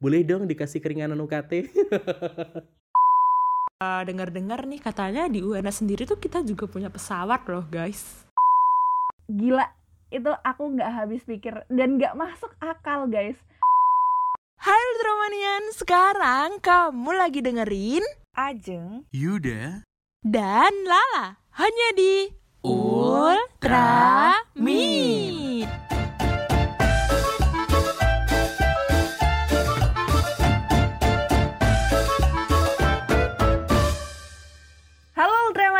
boleh dong dikasih keringanan UKT. Uh, dengar-dengar nih katanya di UNS sendiri tuh kita juga punya pesawat loh guys. Gila, itu aku nggak habis pikir dan nggak masuk akal guys. Hai Ultramanian, sekarang kamu lagi dengerin Ajeng, Yuda, dan Lala hanya di Ultra Meet.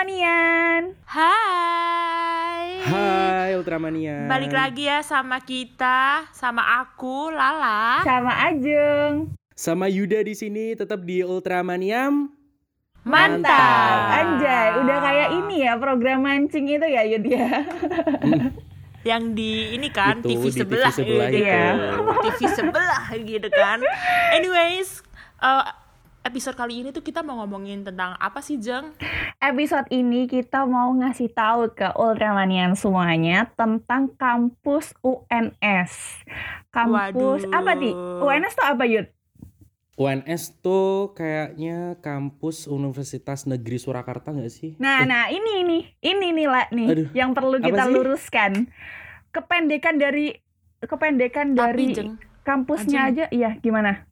Ultramanian. Hai. Hai Ultramania. Balik lagi ya sama kita, sama aku Lala. Sama Ajeng. Sama Yuda di sini tetap di Ultramaniam. Mantap. Anjay, udah kayak ini ya program mancing itu ya Yud ya. Yang di ini kan Itu, TV di TV sebelah, sebelah gitu itu. ya. TV sebelah gitu kan. Anyways, eh, episode kali ini tuh kita mau ngomongin tentang apa sih, Jeng? Episode ini kita mau ngasih tahu ke Ultramanian semuanya tentang kampus UNS. Kampus Waduh. apa nih? UNS tuh apa Yud? UNS tuh kayaknya kampus Universitas Negeri Surakarta nggak sih? Nah, Eh, nah ini ini ini nih lah nih Aduh, yang perlu apa kita sih? luruskan. Kependekan dari kependekan Tapi, dari Jeng, kampusnya aja, iya gimana?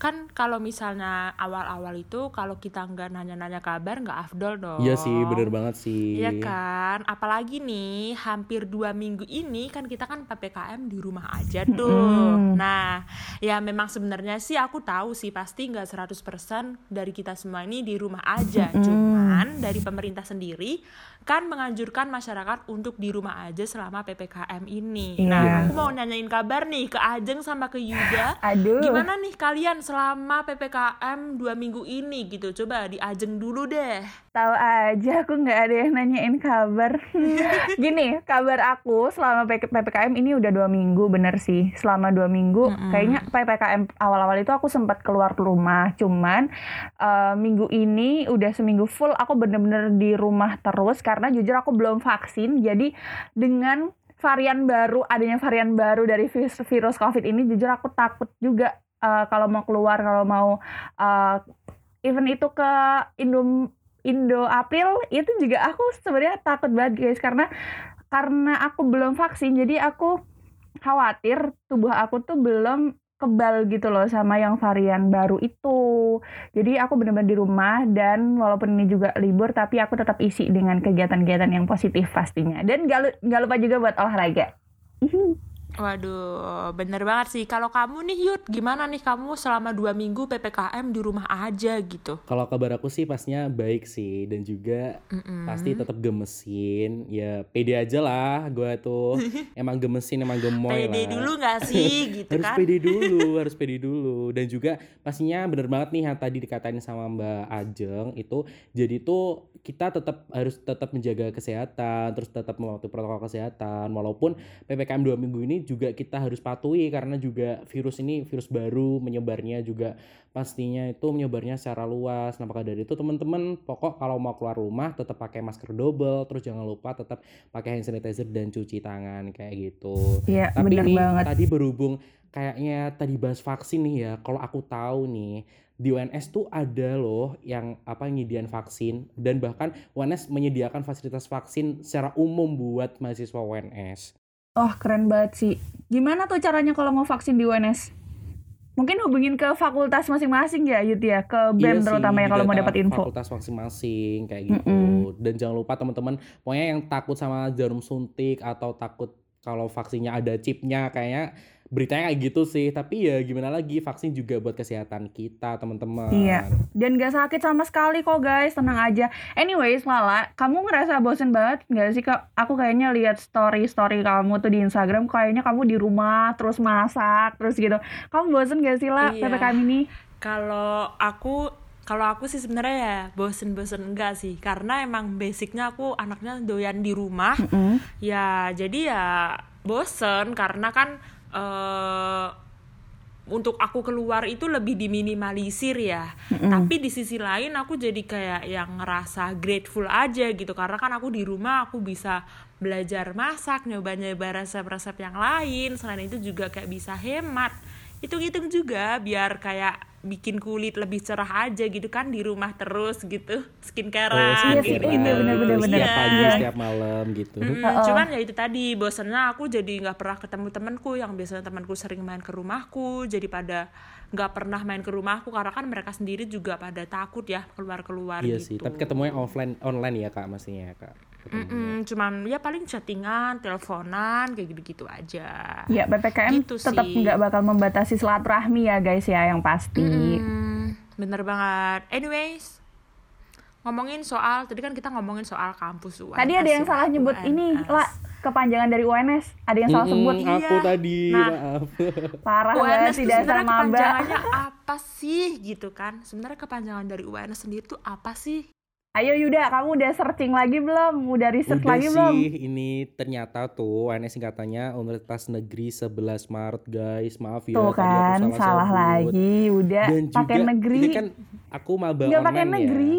Kan kalau misalnya awal-awal itu kalau kita nggak nanya-nanya kabar nggak afdol dong. Iya sih, bener banget sih. Iya kan, apalagi nih hampir dua minggu ini kan kita kan ppkm di rumah aja tuh. Nah, ya memang sebenarnya sih aku tahu sih pasti nggak 100% dari kita semua ini di rumah aja. Cuman dari pemerintah sendiri kan menganjurkan masyarakat untuk di rumah aja selama ppkm ini. Iya. Nah, aku mau nanyain kabar nih ke Ajeng sama ke Yuda. Aduh. Gimana nih kalian selama PPKM dua minggu ini gitu? Coba di Ajeng dulu deh. Tahu aja aku nggak ada yang nanyain kabar. Gini, kabar aku selama PPKM ini udah dua minggu bener sih. Selama dua minggu, Mm-mm. kayaknya PPKM awal-awal itu aku sempat keluar rumah. Cuman eh, minggu ini udah seminggu full aku bener-bener di rumah terus karena jujur aku belum vaksin. Jadi dengan varian baru, adanya varian baru dari virus, virus COVID ini, jujur aku takut juga eh, kalau mau keluar, kalau mau eh, even itu ke Indo Indo April itu juga aku sebenarnya takut banget guys karena karena aku belum vaksin jadi aku khawatir tubuh aku tuh belum kebal gitu loh sama yang varian baru itu. Jadi aku benar-benar di rumah dan walaupun ini juga libur tapi aku tetap isi dengan kegiatan-kegiatan yang positif pastinya. Dan gak, lu- gak lupa juga buat olahraga Waduh, bener banget sih. Kalau kamu nih Yud, gimana nih kamu selama dua minggu PPKM di rumah aja gitu? Kalau kabar aku sih pastinya baik sih dan juga Mm-mm. pasti tetap gemesin. Ya pede aja lah gue tuh. emang gemesin, emang gemoy Pede lah. dulu gak sih gitu harus kan? pede dulu, harus pede dulu. Dan juga pastinya bener banget nih yang tadi dikatain sama Mbak Ajeng itu jadi tuh kita tetap harus tetap menjaga kesehatan, terus tetap mematuhi protokol kesehatan walaupun PPKM dua minggu ini juga kita harus patuhi karena juga virus ini virus baru menyebarnya juga pastinya itu menyebarnya secara luas. Nah, maka dari itu teman-teman pokok kalau mau keluar rumah tetap pakai masker double, terus jangan lupa tetap pakai hand sanitizer dan cuci tangan kayak gitu. Iya Tapi bener nih banget tadi berhubung kayaknya tadi bahas vaksin nih ya. Kalau aku tahu nih di UNS tuh ada loh yang apa nyediain vaksin dan bahkan UNS menyediakan fasilitas vaksin secara umum buat mahasiswa UNS. Oh keren banget sih. Gimana tuh caranya kalau mau vaksin di UNS? Mungkin hubungin ke fakultas masing-masing ya Yud ya, ke BEM Iya terutama ya kalau mau data dapat info. Fakultas masing-masing kayak gitu. Mm-mm. Dan jangan lupa teman-teman, pokoknya yang takut sama jarum suntik atau takut kalau vaksinnya ada chipnya kayaknya beritanya kayak gitu sih. Tapi ya gimana lagi, vaksin juga buat kesehatan kita teman-teman. Iya. Dan gak sakit sama sekali kok guys, tenang aja. Anyways, Lala, kamu ngerasa bosen banget gak sih kak? Aku kayaknya lihat story-story kamu tuh di Instagram, kayaknya kamu di rumah terus masak terus gitu. Kamu bosen gak sih lah Iya. ppkm ini? Kalau aku kalau aku sih sebenarnya ya bosen-bosen enggak sih karena emang basicnya aku anaknya doyan di rumah Mm-mm. ya jadi ya bosen karena kan eh untuk aku keluar itu lebih diminimalisir ya. Tapi di sisi lain aku jadi kayak yang ngerasa grateful aja gitu. Karena kan aku di rumah aku bisa belajar masak nyoba-nyoba resep-resep yang lain. Selain itu juga kayak bisa hemat hitung-hitung juga biar kayak bikin kulit lebih cerah aja gitu kan di rumah terus gitu. Skincarean Oh, gitu. gitu bener, bener, pagi, Iya. setiap malam gitu. Mm-mm, cuman ya itu tadi bosannya aku jadi nggak pernah ketemu temanku yang biasanya temanku sering main ke rumahku jadi pada nggak pernah main ke rumahku karena kan mereka sendiri juga pada takut ya keluar keluar Iya gitu. sih, tapi ketemunya offline online ya kak, maksudnya ya kak. Ketemu. Mm-mm, cuman ya paling chattingan teleponan kayak gitu-gitu aja Ya PPKM Gitu tetap nggak bakal membatasi silaturahmi ya guys ya yang pasti. Hmm, bener banget. Anyways, ngomongin soal tadi kan kita ngomongin soal kampus UNS. Tadi ada yang ya, salah nyebut UNS. ini lah kepanjangan dari UNS. Ada yang salah sebut. Mm-mm, aku Iya. tadi, Nah. maaf. Parah UNS banget tidak sebenarnya sama kepanjangannya apa sih gitu kan? Sebenarnya kepanjangan dari UNS sendiri tuh apa sih? Ayo Yuda, kamu udah searching lagi belum? Udah research Udah lagi sih, belum? ini ternyata tuh UNS singkatannya Universitas Negeri 11 Maret guys. Maaf ya Tuh tadi aku kan, salah sebut. lagi. Udah pakai negeri. ini kan aku maba Nggak pakai ya. negeri.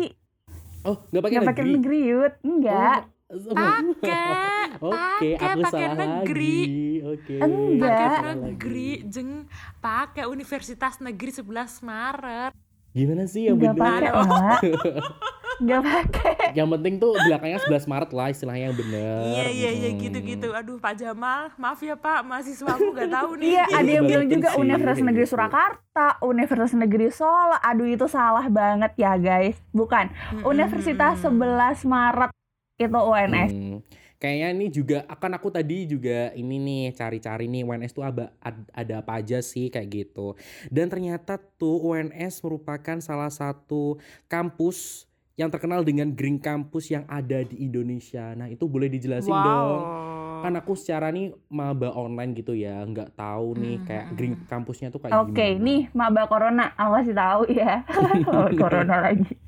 Oh, nggak pakai Nggak negeri. pakai negeri, Yud. Enggak. Oh. Pakai, Oke, pakai, aku pakai salah negeri. lagi. Oke. Enggak. Pakai salah negeri, jeng pakai Universitas Negeri 11 Maret. Gimana sih yang Enggak Enggak pakai. yang penting tuh belakangnya 11 Maret lah istilahnya yang bener. Iya iya iya Hmm. gitu-gitu. Aduh Pak Jamal, maaf ya Pak, mahasiswaku gak tahu nih. Iya, ada yang bilang juga sih, Universitas Negeri gitu. Surakarta, Universitas Negeri Solo. Aduh, itu salah banget ya, guys. Bukan. Universitas 11 Maret itu UNS. Hmm. Kayaknya ini juga akan aku tadi juga ini nih cari-cari nih UNS tuh ada, ada apa aja sih kayak gitu. Dan ternyata tuh UNS merupakan salah satu kampus yang terkenal dengan Green Campus yang ada di Indonesia. Nah itu boleh dijelasin dong. Kan aku secara nih maba online gitu ya, nggak tahu nih Hmm, kayak hmm, Green hmm. Campusnya tuh kayak Oke, gimana. nih maba corona, aku tahu ya. Corona lagi.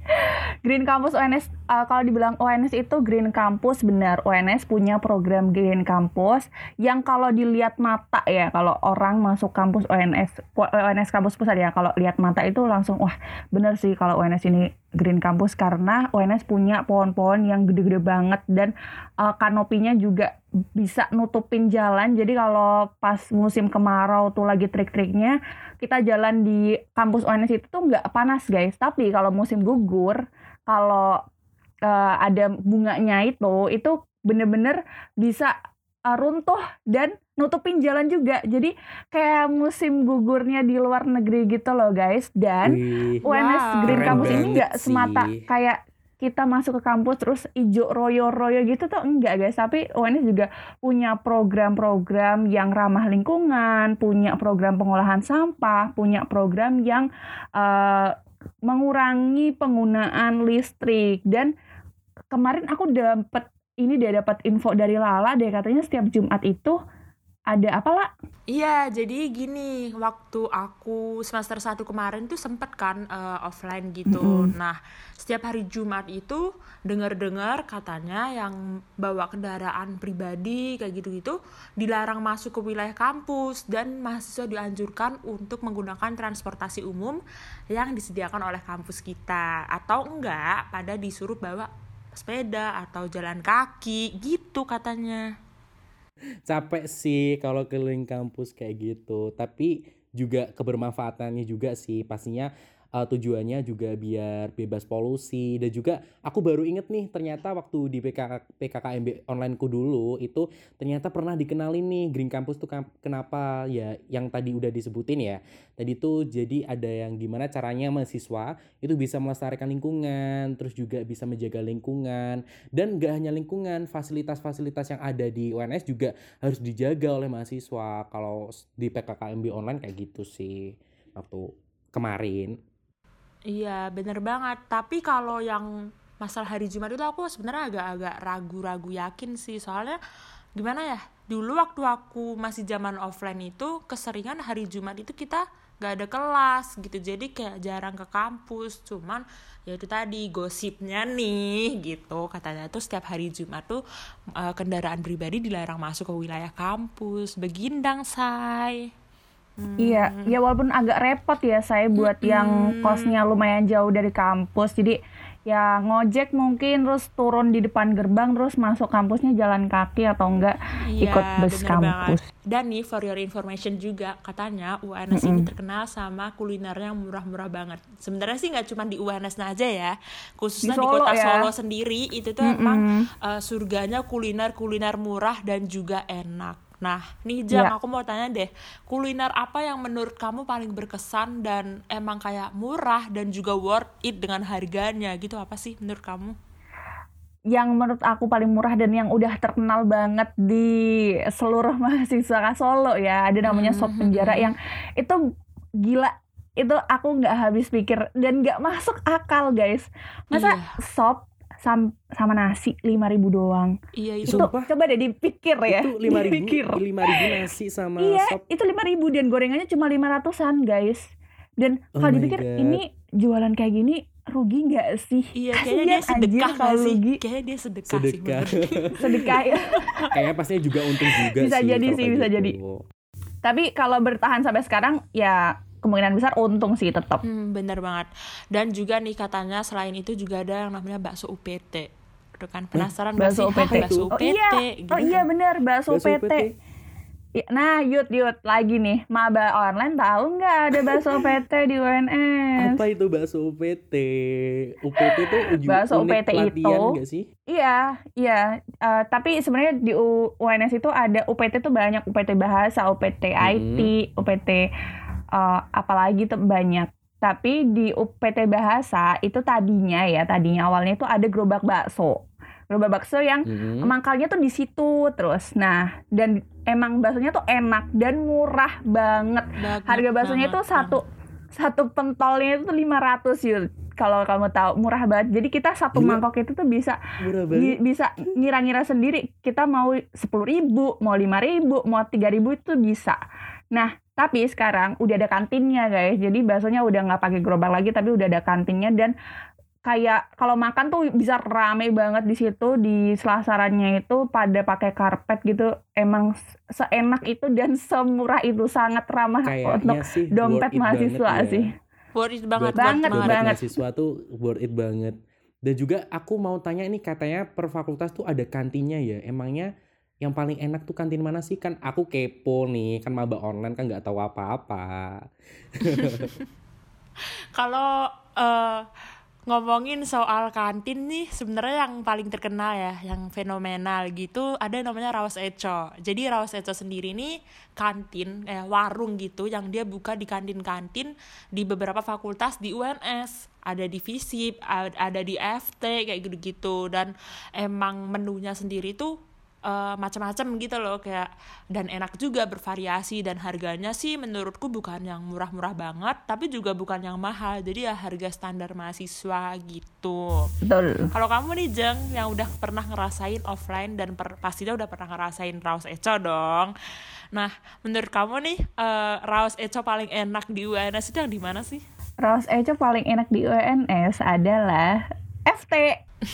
Green Campus UNS, uh, kalau dibilang UNS itu Green Campus benar. UNS punya program Green Campus yang kalau dilihat mata ya, kalau orang masuk kampus UNS, UNS kampus pusat ya, kalau lihat mata itu langsung wah bener sih kalau UNS ini Green Campus karena UNS punya pohon-pohon yang gede-gede banget dan uh, kanopinya juga bisa nutupin jalan. Jadi kalau pas musim kemarau tuh lagi trik-triknya, kita jalan di kampus UNS itu tuh nggak panas guys. Tapi kalau musim gugur, kalau uh, ada bunganya itu, itu bener-bener bisa uh, runtuh dan nutupin jalan juga. Jadi kayak musim gugurnya di luar negeri gitu loh guys. Dan Wih, UNS Wow. Green Campus ini nggak semata sih. kayak kita masuk ke kampus terus ijo royo-royo gitu tuh enggak guys. Tapi UNS juga punya program-program yang ramah lingkungan punya program pengolahan sampah punya program yang eh, mengurangi penggunaan listrik. Dan kemarin aku dapat ini dia dapat info dari Lala deh. Katanya setiap Jumat itu ada apa lah Iya, jadi gini, waktu aku semester 1 kemarin tuh sempet kan eh, offline gitu. Nah, setiap hari Jumat itu dengar-dengar katanya yang bawa kendaraan pribadi kayak gitu-gitu dilarang masuk ke wilayah kampus dan mahasiswa dianjurkan untuk menggunakan transportasi umum yang disediakan oleh kampus kita atau enggak pada disuruh bawa sepeda atau jalan kaki gitu katanya. Capek sih kalau keliling kampus kayak gitu. Tapi juga kebermanfaatannya juga sih. Pastinya uh, tujuannya juga biar bebas polusi. Dan juga aku baru inget nih ternyata waktu di PKK, PKKMB online ku dulu itu ternyata pernah dikenalin nih Green Campus tuh kenapa? Ya yang tadi udah disebutin ya. Tadi tuh jadi ada yang gimana caranya mahasiswa itu bisa melestarikan lingkungan terus juga bisa menjaga lingkungan. Dan gak hanya lingkungan fasilitas-fasilitas yang ada di UNS juga harus dijaga oleh mahasiswa. Kalau di PKKMB online kayak gitu sih waktu kemarin Iya bener banget. Tapi kalau yang masalah hari Jumat itu aku sebenarnya agak-agak ragu-ragu yakin sih. Soalnya gimana ya Dulu waktu aku masih zaman offline itu Keseringan hari Jumat itu kita gak ada kelas gitu. Jadi kayak jarang ke kampus. Cuman ya itu tadi gosipnya nih gitu. Katanya tuh setiap hari Jumat tuh eh, kendaraan pribadi dilarang masuk ke wilayah kampus. Begindang say Iya, ya walaupun agak repot ya saya buat yang kosnya lumayan jauh dari kampus. Jadi ya ngojek mungkin terus turun di depan gerbang terus masuk kampusnya jalan kaki atau enggak Iya, ikut bus kampus. banget. Dan nih for your information juga katanya UNS ini terkenal sama kulinernya yang murah-murah banget. Sebenarnya sih nggak cuma di UNS aja ya, khususnya Di di, Solo kota ya. Solo sendiri itu tuh emang uh, surganya kuliner-kuliner murah dan juga enak. Nah, nih Jang, Iya. aku mau tanya deh, kuliner apa yang menurut kamu paling berkesan dan emang kayak murah dan juga worth it dengan harganya gitu apa sih menurut kamu? Yang menurut aku paling murah dan yang udah terkenal banget di seluruh mahasiswa Solo ya, ada namanya sop penjara yang itu gila itu aku nggak habis pikir dan nggak masuk akal guys. Masa Iya. sop sam- sama nasi 5000 doang. Iya itu. Itu Sumpah. coba deh dipikir ya. Itu lima ribu, Dipikir. lima ribu nasi sama Iya, sop. itu 5000 dan gorengannya cuma 500-an, guys. Dan Oh kalau dipikir God. ini jualan kayak gini rugi nggak sih? Iya, kayaknya dia sedekah kalau sih? rugi. Kayaknya dia sedekah, sih Sedekah. menurut Sedekah ya. Kayaknya pastinya juga untung juga Bisa sih. jadi sih, bisa gitu. jadi. Tapi kalau bertahan sampai sekarang ya kemungkinan besar untung sih tetap. Hmm, bener banget. Dan juga nih katanya selain itu juga ada yang namanya bakso UPT. Udah kan penasaran Bakso sih? UPT. Bakso Oh UPT. iya, gitu oh iya kan. bener bakso, Bakso PT. Ya, Nah, Yud, Yud, lagi nih, maba online tahu nggak ada bakso PT di UNS? Apa itu bakso UPT? UPT itu uji Bakso UPT itu- nggak sih? Iya, iya. Eh, tapi sebenarnya di UNS itu ada UPT tuh banyak UPT bahasa, UPT IT, UPT eh, apalagi tuh banyak. Tapi di UPT bahasa itu tadinya ya, tadinya awalnya itu ada gerobak bakso. Gerobak bakso yang Mhm. mangkalnya tuh di situ terus. Nah, dan emang baksonya tuh enak dan murah banget. Banget Harga baksonya itu satu satu pentolnya itu 500 yuk. Kalau kamu tahu murah banget. Jadi kita satu Gila. mangkok itu tuh bisa Murah Gi- banget. bisa ngira-ngira sendiri kita mau sepuluh ribu mau lima ribu mau tiga ribu itu bisa nah tapi sekarang udah ada kantinnya guys jadi baksonya udah nggak pakai gerobak lagi tapi udah ada kantinnya dan kayak kalau makan tuh bisa rame banget di situ di selasarannya itu pada pakai karpet gitu emang se- seenak itu dan semurah itu sangat ramah untuk Kayaknya sih dompet worth mahasiswa banget ya. sih Worth it banget, Buat- Banget, buat banget. mahasiswa tuh worth it banget. Dan juga aku mau tanya ini katanya per fakultas tuh ada kantinnya ya. Emangnya yang paling enak tuh kantin mana sih? Kan aku kepo nih, kan maba online kan nggak tahu apa-apa. Kalau eh, ngomongin soal kantin nih, sebenarnya yang paling terkenal ya, yang fenomenal gitu, ada yang namanya Raos Eco. Jadi Raos Eco sendiri nih kantin, eh, warung gitu, yang dia buka di kantin-kantin di beberapa fakultas di UNS. Ada di FISIP, ada di FT, kayak gitu-gitu. Dan emang menunya sendiri tuh eh, macam-macam gitu loh kayak dan enak juga bervariasi dan harganya sih menurutku bukan yang murah-murah banget tapi juga bukan yang mahal jadi ya harga standar mahasiswa gitu. Betul. Kalau kamu nih Jeng yang udah pernah ngerasain offline dan per, pastinya udah pernah ngerasain Raus Eco dong. Nah menurut kamu nih eh, Raus Eco paling enak di UNS itu yang di mana sih? Raus Eco paling enak di UNS adalah FT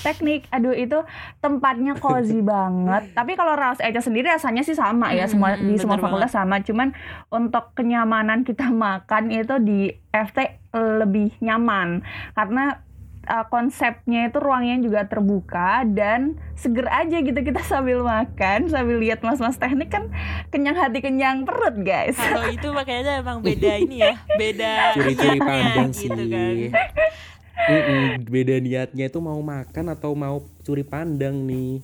teknik. Aduh itu tempatnya cozy banget. Tapi kalau Raus Eco sendiri rasanya sih sama ya semua Hmm, di semua fakultas sama. Cuman untuk kenyamanan kita makan itu di FT lebih nyaman. Karena uh, konsepnya itu ruangnya juga terbuka dan seger aja gitu kita sambil makan sambil lihat mas-mas teknik kan kenyang hati kenyang perut guys. Kalau itu makanya emang beda ini ya beda niatnya pandang sih. gitu kan Mm-mm, beda niatnya itu mau makan atau mau curi pandang nih.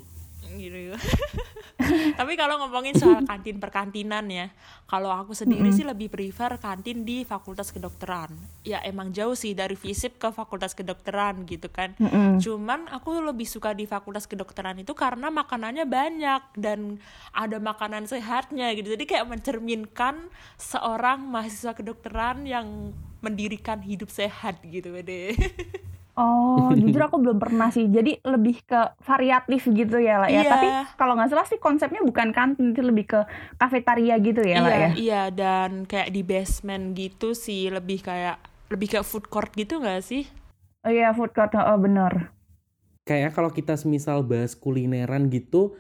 gitu. Tapi kalau ngomongin soal kantin perkantinan ya kalau aku sendiri sih lebih prefer kantin di fakultas kedokteran. Ya emang jauh sih dari FISIP ke fakultas kedokteran gitu kan. Mm-mm. cuman aku lebih suka di fakultas kedokteran itu karena makanannya banyak dan ada makanan sehatnya gitu. Jadi kayak mencerminkan seorang mahasiswa kedokteran yang mendirikan hidup sehat gitu deh Oh, jujur aku belum pernah sih. Jadi lebih ke variatif gitu ya lah ya. Iya. Tapi kalau nggak salah sih konsepnya bukan kantin, itu lebih ke kafetaria gitu ya lah iya, ya. Iya, dan kayak di basement gitu sih lebih kayak lebih kayak food court gitu nggak sih? Oh iya, food court, oh bener. Kayaknya kalau kita semisal bahas kulineran gitu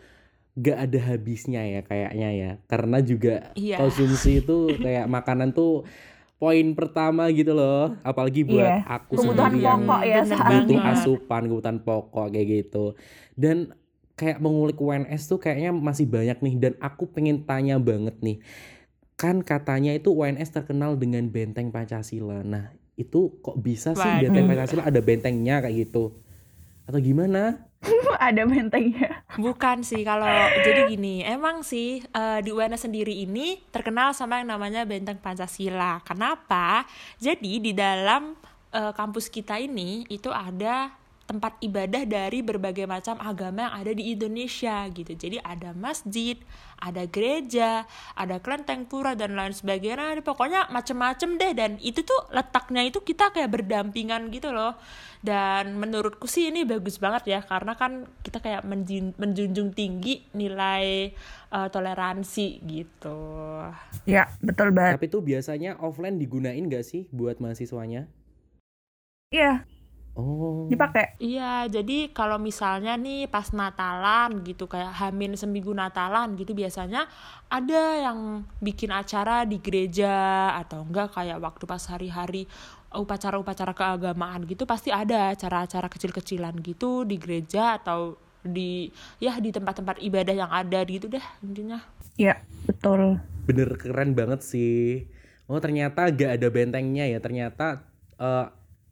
gak ada habisnya ya kayaknya ya. Karena juga Iya. konsumsi itu kayak makanan tuh poin pertama gitu loh. Apalagi buat Iya. aku Kebutuhan sendiri yang pokok ya butuh asupan kebutuhan pokok kayak gitu. Dan kayak mengulik UNS tuh kayaknya masih banyak nih. Dan aku pengen tanya banget nih. Kan katanya itu UNS terkenal dengan benteng Pancasila. Nah itu kok bisa sih Waduh. benteng Pancasila ada bentengnya kayak gitu? Atau gimana ada bentengnya. Bukan sih kalau jadi gini, emang sih eh, di UNS sendiri ini terkenal sama yang namanya Benteng Pancasila. Kenapa? Jadi di dalam eh, kampus kita ini itu ada tempat ibadah dari berbagai macam agama yang ada di Indonesia gitu. Jadi ada masjid, ada gereja, ada kelenteng pura dan lain sebagainya. Pokoknya macem-macem deh dan itu tuh letaknya itu kita kayak berdampingan gitu loh. Dan menurutku sih ini bagus banget ya karena kan kita kayak menjun- menjunjung tinggi nilai eh, toleransi gitu. Ya, betul banget. tapi tuh biasanya offline digunain gak sih buat mahasiswanya Iya, oh dipakai. Iya, jadi kalau misalnya nih pas Natalan gitu kayak Hamin seminggu Natalan gitu biasanya ada yang bikin acara di gereja atau enggak kayak waktu pas hari-hari upacara-upacara keagamaan gitu pasti ada acara-acara kecil-kecilan gitu di gereja atau di ya di tempat-tempat ibadah yang ada gitu deh intinya. Iya, betul. bener keren banget sih oh ternyata gak ada bentengnya ya ternyata eh,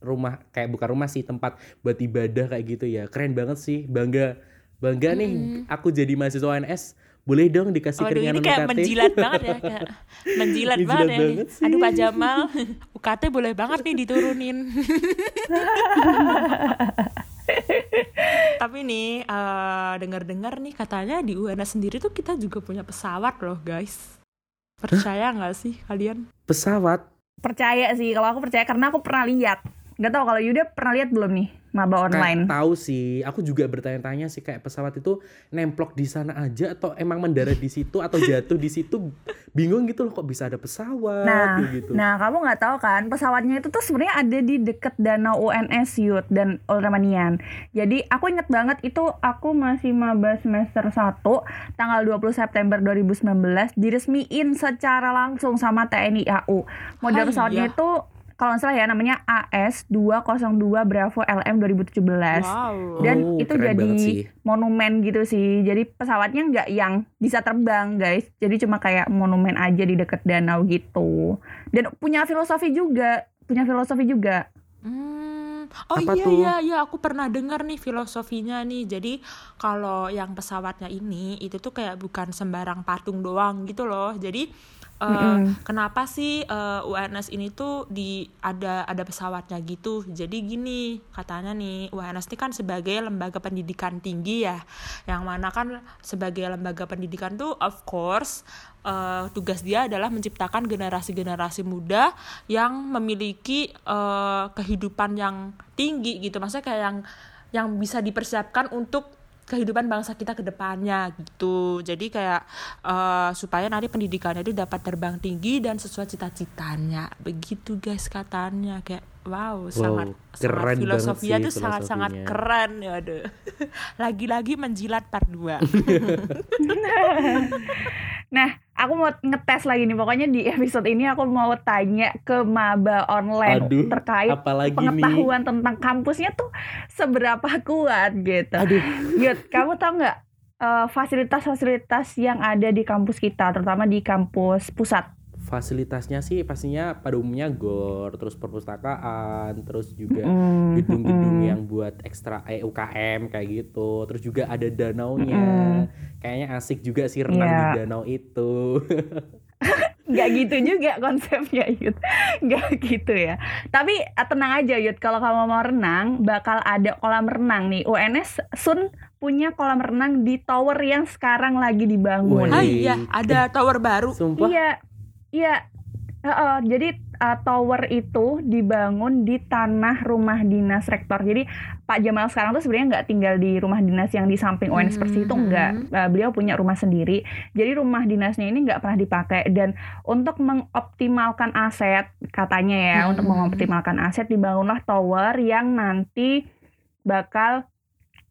rumah kayak bukan rumah sih tempat buat ibadah kayak gitu ya keren banget sih bangga bangga nih aku jadi mahasiswa NS boleh dong dikasih Waduh keringanan ini kayak UKT menjilat banget ya kayak menjilat Menjilat banget ya. banget sih. Aduh Pak Jamal, UKT boleh banget nih diturunin. Tapi nih eh, dengar-dengar nih katanya di UNS sendiri tuh kita juga punya pesawat loh guys. Percaya nggak sih kalian? pesawat Percaya sih, kalau aku percaya karena aku pernah lihat. Gak tau kalau Yuda pernah lihat belum nih maba online? kayak tahu sih aku juga bertanya-tanya sih kayak pesawat itu nemplok di sana aja atau emang mendarat di situ atau jatuh di situ bingung gitu loh kok bisa ada pesawat Nah, gitu nah kamu nggak tahu kan pesawatnya itu tuh sebenarnya ada di deket danau UNS Youth dan Ultramanian. Jadi aku inget banget itu aku masih maba semester 1 tanggal 20 September 2019 diresmiin secara langsung sama TNI AU. Model Ah, pesawatnya iya. itu kalau nggak salah ya namanya AS 202 Bravo LM 2017. Wow. Dan Oh, itu jadi monumen gitu sih. Jadi pesawatnya nggak yang bisa terbang guys. Jadi cuma kayak monumen aja di deket danau gitu. Dan punya filosofi juga, punya filosofi juga. Hmm. Oh Apa iya tuh? iya iya aku pernah dengar nih filosofinya nih. Jadi kalau yang pesawatnya ini itu tuh kayak bukan sembarang patung doang gitu loh. Jadi eh, Mm-mm. kenapa sih eh, UNS ini tuh di ada ada pesawatnya gitu. Jadi gini katanya nih UNS ini kan sebagai lembaga pendidikan tinggi ya. Yang mana kan sebagai lembaga pendidikan tuh of course eh, tugas dia adalah menciptakan generasi-generasi muda yang memiliki eh, kehidupan yang tinggi gitu maksudnya kayak yang yang bisa dipersiapkan untuk kehidupan bangsa kita ke depannya gitu. Jadi kayak eh, supaya nanti pendidikannya itu dapat terbang tinggi dan sesuai cita-citanya. Begitu guys katanya. Kayak wow sangat keren sangat filosofinya sih tuh sangat-sangat keren ya aduh. Lagi-lagi menjilat part 2 Nah, aku mau ngetes lagi nih. Pokoknya di episode ini aku mau tanya ke maba online Aduh, terkait apalagi nih pengetahuan tentang kampusnya tuh seberapa kuat gitu. aduh Yud, kamu tau nggak eh, fasilitas-fasilitas yang ada di kampus kita, terutama di kampus pusat? Fasilitasnya sih pastinya pada umumnya gor terus perpustakaan terus juga gedung-gedung yang buat ekstra eh, UKM kayak gitu. Terus juga ada danaunya. Mm-mm. kayaknya asik juga sih renang Iya. di danau itu. Nggak gitu juga konsepnya Yud. Nggak gitu ya. Tapi eh, tenang aja Yud. Kalau kamu mau renang Bakal ada kolam renang nih. UNS Sun punya kolam renang di tower yang sekarang lagi dibangun. Wih. ah iya. Ada tower baru. Sumpah? Iya Iya Heeh, jadi eh, tower itu dibangun di tanah rumah dinas rektor. Jadi Pak Jamal sekarang tuh sebenarnya nggak tinggal di rumah dinas yang di samping UNS Persi itu Mhm. enggak. Eh, beliau punya rumah sendiri. Jadi rumah dinasnya ini nggak pernah dipakai dan untuk mengoptimalkan aset katanya ya, untuk Mhm. mengoptimalkan aset dibangunlah tower yang nanti bakal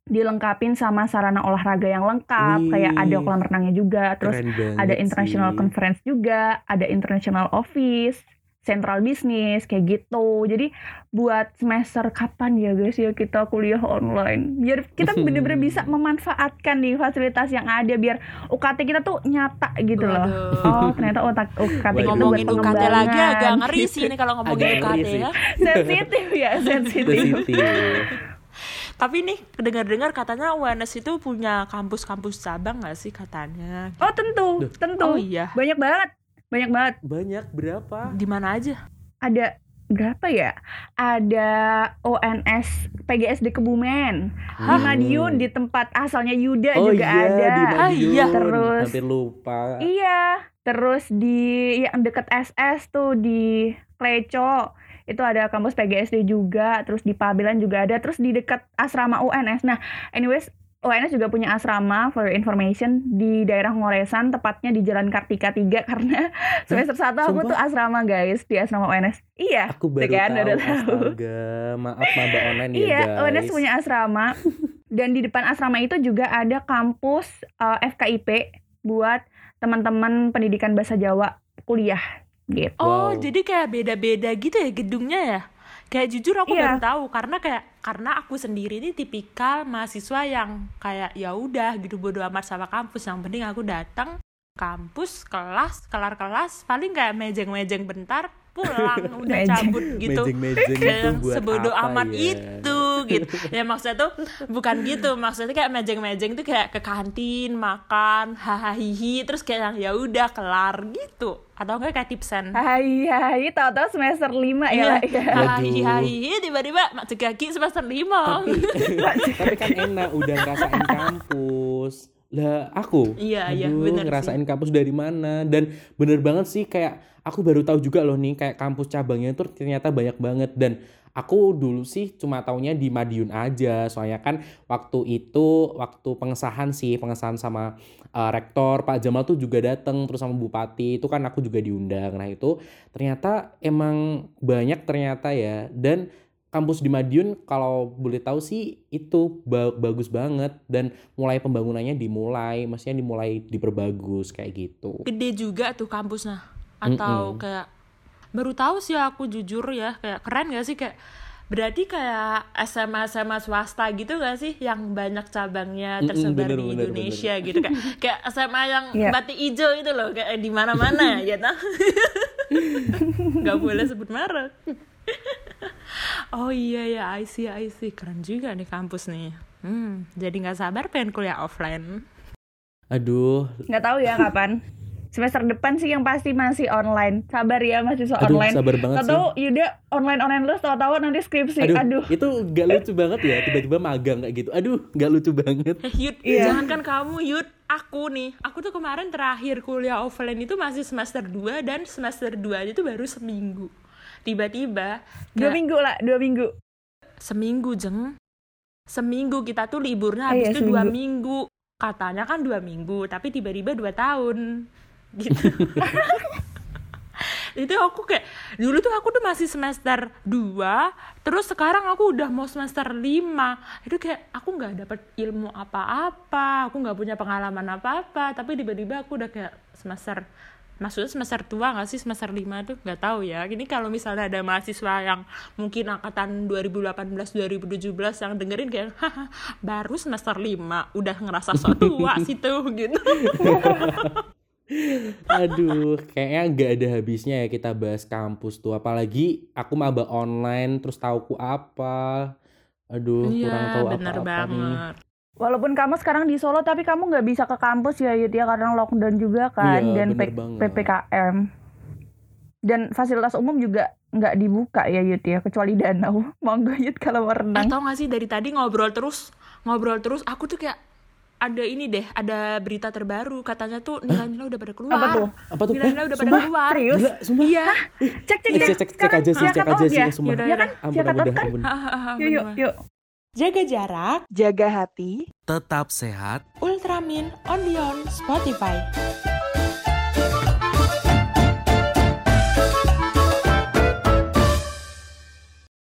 dilengkapin sama sarana olahraga yang lengkap, kayak ada Wih. kolam renangnya juga, terus ada international sih. conference juga, ada international office, sentral bisnis kayak gitu. Jadi buat semester kapan ya guys ya kita kuliah online biar kita bener-bener bisa memanfaatkan nih fasilitas yang ada biar UKT kita tuh nyata gitu loh. Waduh. Oh ternyata otak UKT itu buat ngomongin UKT lagi agak ngeri sih ini kalau ngomongin Agak UKT ya. sensitif ya sensitif. Tapi nih dengar-dengar katanya UNS itu punya kampus-kampus cabang nggak sih katanya? Oh tentu Duh. tentu Oh iya. banyak banget banyak banget Banyak berapa? Di mana aja? ada berapa ya? Ada ONS PGSD Kebumen, di Hmm. Madiun di tempat asalnya Yuda Oh juga iya, ada. di Ah, Madiun. iya. Terus- Hampir lupa. Iya, terus di yang deket SS tuh di Kleco itu ada kampus PGSD juga, terus di Pabelan juga ada, terus di dekat asrama UNS. Nah, anyways UNS juga punya asrama for information di daerah Ngoresan, tepatnya di Jalan Kartika 3 karena semester 1 aku Sumpah? tuh asrama guys di asrama UNS. Iya. Aku baru kan, tahu. tahu. Astaga, maaf maba online ya Iya, guys. UNS punya asrama. Dan di depan asrama itu juga ada kampus uh, FKIP buat teman-teman pendidikan bahasa Jawa kuliah gitu. Oh, jadi kayak beda-beda gitu ya gedungnya ya? Kayak jujur aku Iya. baru tahu karena kayak karena aku sendiri ini tipikal mahasiswa yang kayak ya udah gitu bodo amat sama kampus yang penting aku datang kampus kelas kelar kelas paling kayak mejeng-mejeng bentar pulang udah Mejeng. cabut gitu Mejeng-mejeng itu buat sebodoh apa amat ya? itu gitu ya maksudnya tuh bukan gitu maksudnya kayak mejeng-mejeng tuh kayak ke kantin makan hahaha terus kayak yang ya udah kelar gitu atau enggak kayak tipsen Hai hai, tahu-tahu semester 5 ya. Iya, Lah, ya. hai hai tiba-tiba masuk kaki semester lima. Tapi kan enak udah ngerasain kampus. Lah aku, Iya, iya, aduh, bener ngerasain kampus dari mana dan bener banget sih kayak aku baru tahu juga loh nih kayak kampus cabangnya itu ternyata banyak banget dan aku dulu sih cuma taunya di Madiun aja. Soalnya kan waktu itu waktu pengesahan sih pengesahan sama uh, rektor Pak Jamal tuh juga datang terus sama bupati itu kan aku juga diundang. Nah itu ternyata emang banyak ternyata ya. Dan kampus di Madiun kalau boleh tahu sih itu ba- bagus banget. Dan mulai pembangunannya dimulai maksudnya dimulai diperbagus kayak gitu. Gede juga tuh kampusnya. Atau Mm-mm. kayak baru tahu sih aku jujur ya, kayak keren gak sih? Kayak berarti kayak SMA SMA swasta gitu gak sih? Yang banyak cabangnya tersebar bener, di bener, Indonesia gitu. Kayak kayak SMA yang Iya. batik hijau itu loh kayak di mana-mana ya nah nggak boleh sebut merek. Oh iya ya I see I see. Keren juga nih kampus nih. Hmm jadi nggak sabar pengen kuliah offline. Aduh. Nggak tahu ya kapan. Semester depan sih yang pasti masih online. Sabar ya mahasiswa aduh online. sabar banget sih Tahu Yuda online-online terus tahu-tahu nanti skripsi. aduh, Aduh. itu gak lucu banget ya tiba-tiba magang kayak gitu aduh gak lucu banget Eh, Yud, Iya. jangankan kamu, Yud, aku nih. Aku tuh kemarin terakhir kuliah offline itu masih semester 2 dan semester 2 itu baru seminggu. Tiba-tiba Dua minggu lah, dua minggu. seminggu jeng. Seminggu kita tuh liburnya habis iya, itu dua seminggu. minggu. Katanya kan dua minggu, tapi tiba-tiba dua tahun. Gitu. itu aku kayak dulu tuh aku tuh masih semester 2 terus sekarang aku udah mau semester 5 itu kayak aku nggak dapet ilmu apa-apa aku nggak punya pengalaman apa-apa. Tapi tiba-tiba aku udah kayak semester maksudnya semester tua nggak sih? Semester 5 tuh nggak tahu ya. Ini kalau misalnya ada mahasiswa yang mungkin angkatan 2018 2017 yang dengerin kayak haha baru semester 5 udah ngerasa so tua situ gitu Aduh, kayaknya nggak ada habisnya ya kita bahas kampus tuh. Apalagi aku maba online, terus tauku apa. Aduh, kurang iya tahu apa-apa nih. banget Walaupun kamu sekarang di Solo tapi kamu nggak bisa ke kampus ya Yud ya karena lockdown juga kan Iya, dan P-. PPKM. Dan fasilitas umum juga nggak dibuka ya Yud ya kecuali danau. Monggo Yud kalau mau Eh, renang. tau gak sih dari tadi ngobrol terus ngobrol terus aku tuh kayak ada ini deh ada berita terbaru katanya tuh nilai-nilai udah pada keluar Apa tuh? Apa tuh? nilai-nilai udah pada Sumpah? keluar Serius? Gila, sumpah. iya Cek cek Eh, cek. cek, cek, cek aja sih, cek aja sih, ya. sumpah. Yaudah, Ya kan? Ampun, ampun, kan? ampun. Yuk yuk yuk. jaga jarak Jaga hati Tetap sehat Ultramin on Spotify